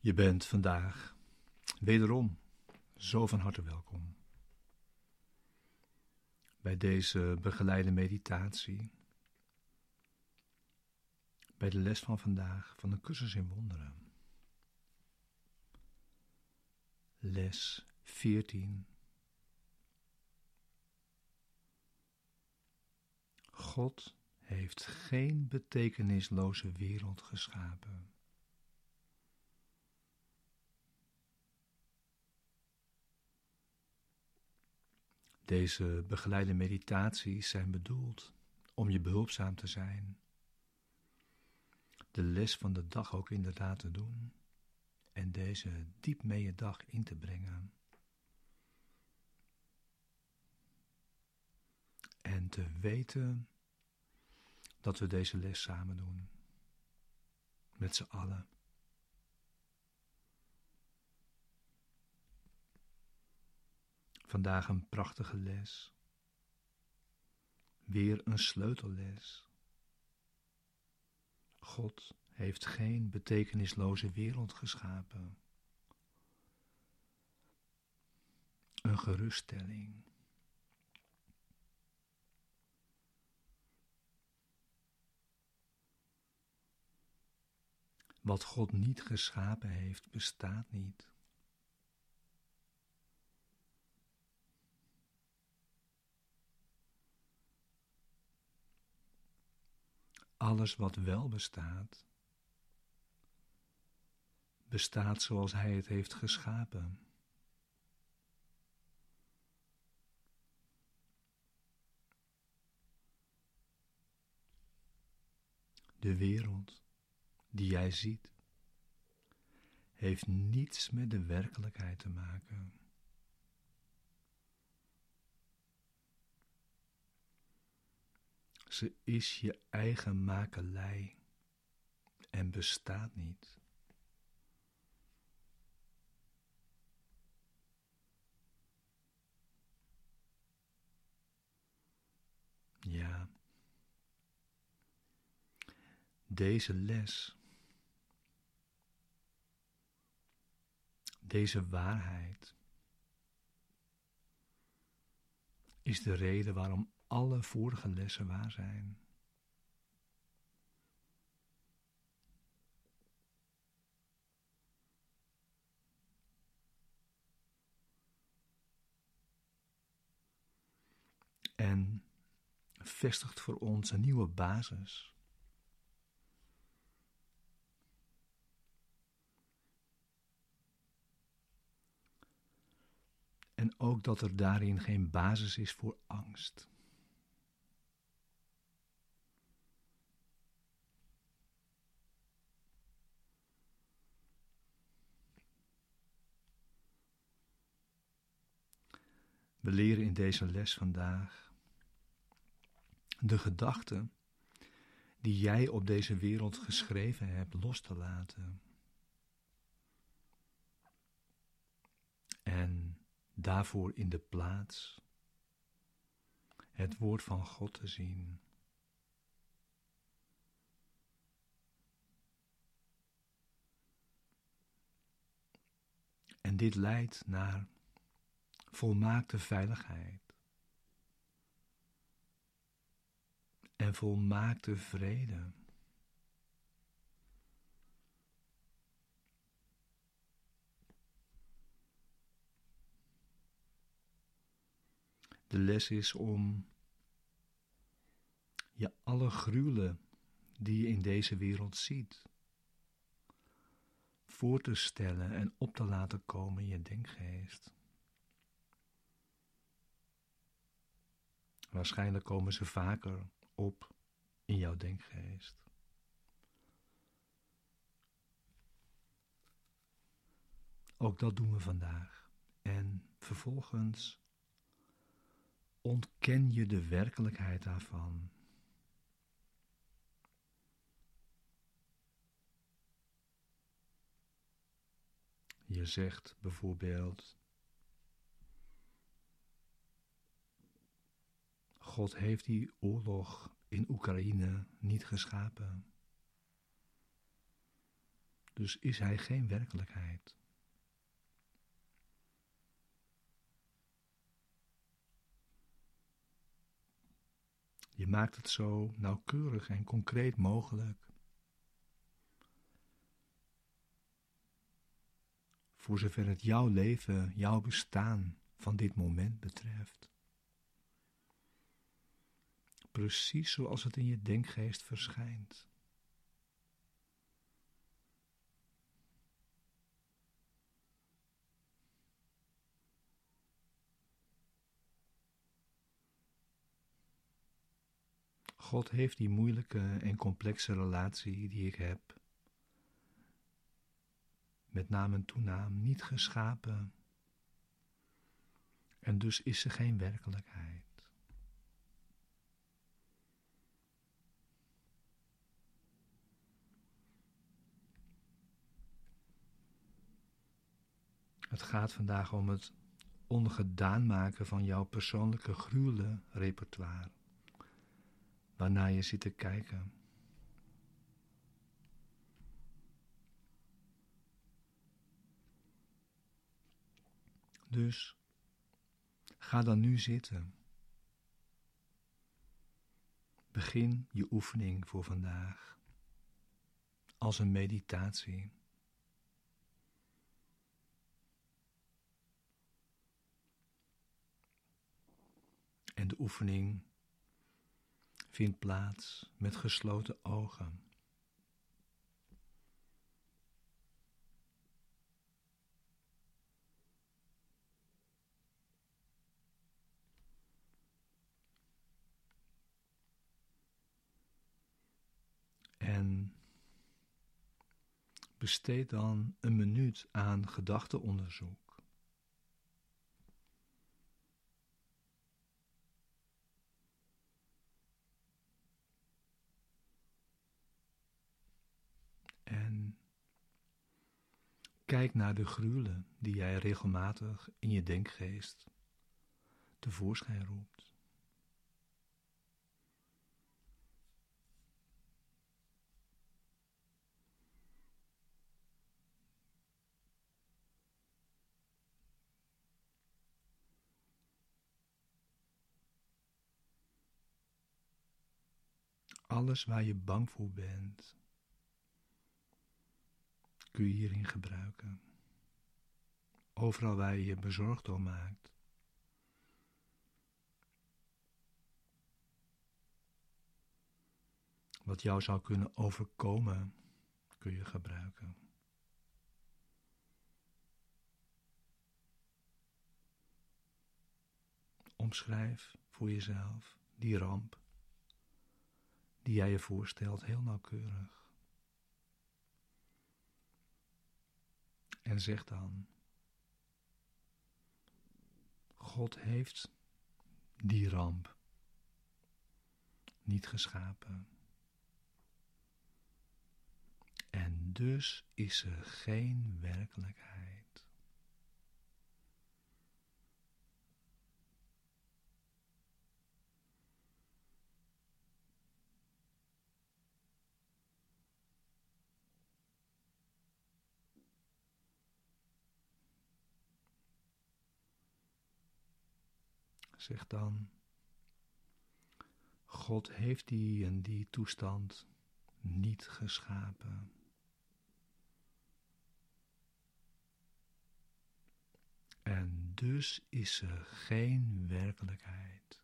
Je bent vandaag wederom zo van harte welkom bij deze begeleide meditatie, bij de les van vandaag van de cursus in wonderen. Les 14. God heeft geen betekenisloze wereld geschapen. Deze begeleide meditaties zijn bedoeld om je behulpzaam te zijn, de les van de dag ook inderdaad te doen en deze diep mee je dag in te brengen. En te weten dat we deze les samen doen, met z'n allen. Vandaag een prachtige les. Weer een sleutelles. God heeft geen betekenisloze wereld geschapen. Een geruststelling. Wat God niet geschapen heeft, bestaat niet. Alles wat wel bestaat, bestaat zoals Hij het heeft geschapen. De wereld die jij ziet, heeft niets met de werkelijkheid te maken. Ze is je eigen makelij en bestaat niet. Ja, deze les, deze waarheid, is de reden waarom alle vorige lessen waar zijn. En vestigt voor ons een nieuwe basis. En ook dat er daarin geen basis is voor angst. We leren in deze les vandaag de gedachten die jij op deze wereld geschreven hebt los te laten. En daarvoor in de plaats het woord van God te zien. En dit leidt naar volmaakte veiligheid en volmaakte vrede. De les is om je alle gruwelen die je in deze wereld ziet, voor te stellen en op te laten komen in je denkgeest. Waarschijnlijk komen ze vaker op in jouw denkgeest. Ook dat doen we vandaag. En vervolgens ontken je de werkelijkheid daarvan. Je zegt bijvoorbeeld: God heeft die oorlog in Oekraïne niet geschapen. Dus is hij geen werkelijkheid. Je maakt het zo nauwkeurig en concreet mogelijk. Voor zover het jouw leven, jouw bestaan van dit moment betreft. Precies zoals het in je denkgeest verschijnt. God heeft die moeilijke en complexe relatie die ik heb, met naam en toenaam, niet geschapen. En dus is ze geen werkelijkheid. Het gaat vandaag om het ongedaan maken van jouw persoonlijke gruwelen repertoire waarnaar je zit te kijken. Dus ga dan nu zitten. Begin je oefening voor vandaag als een meditatie. En de oefening vindt plaats met gesloten ogen. En besteed dan een minuut aan gedachteonderzoek. Kijk naar de gruwelen die jij regelmatig in je denkgeest tevoorschijn roept. Alles waar je bang voor bent, kun je hierin gebruiken. Overal waar je je bezorgd door maakt. Wat jou zou kunnen overkomen, kun je gebruiken. Omschrijf voor jezelf die ramp die jij je voorstelt heel nauwkeurig. En zeg dan: God heeft die ramp niet geschapen. En dus is er geen werkelijkheid. Zeg dan, God heeft die en die toestand niet geschapen. En dus is er geen werkelijkheid.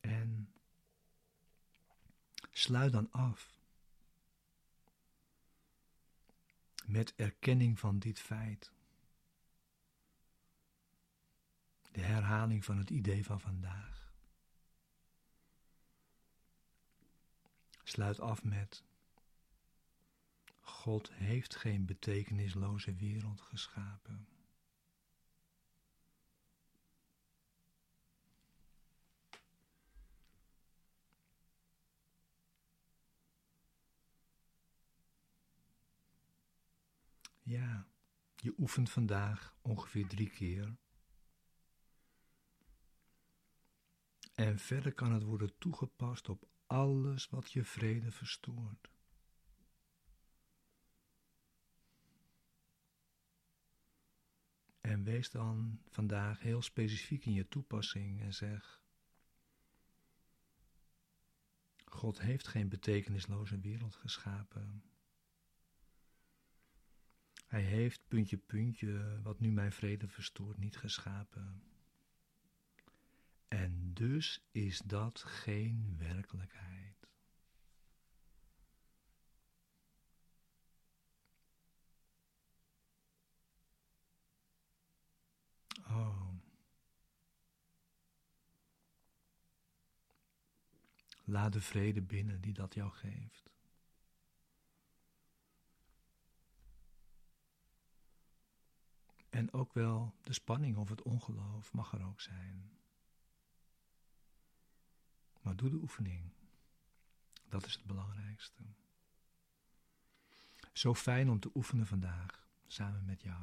En sluit dan af met erkenning van dit feit. De herhaling van het idee van vandaag. Sluit af met God heeft geen betekenisloze wereld geschapen. Ja, Je oefent vandaag ongeveer drie keer. En verder kan het worden toegepast op alles wat je vrede verstoort. En wees dan vandaag heel specifiek in je toepassing en zeg: God heeft geen betekenisloze wereld geschapen. Hij heeft puntje puntje wat nu mijn vrede verstoort niet geschapen. En dus is dat geen werkelijkheid. Oh. Laat de vrede binnen die dat jou geeft. En ook wel de spanning of het ongeloof mag er ook zijn. Maar doe de oefening. Dat is het belangrijkste. Zo fijn om te oefenen vandaag samen met jou.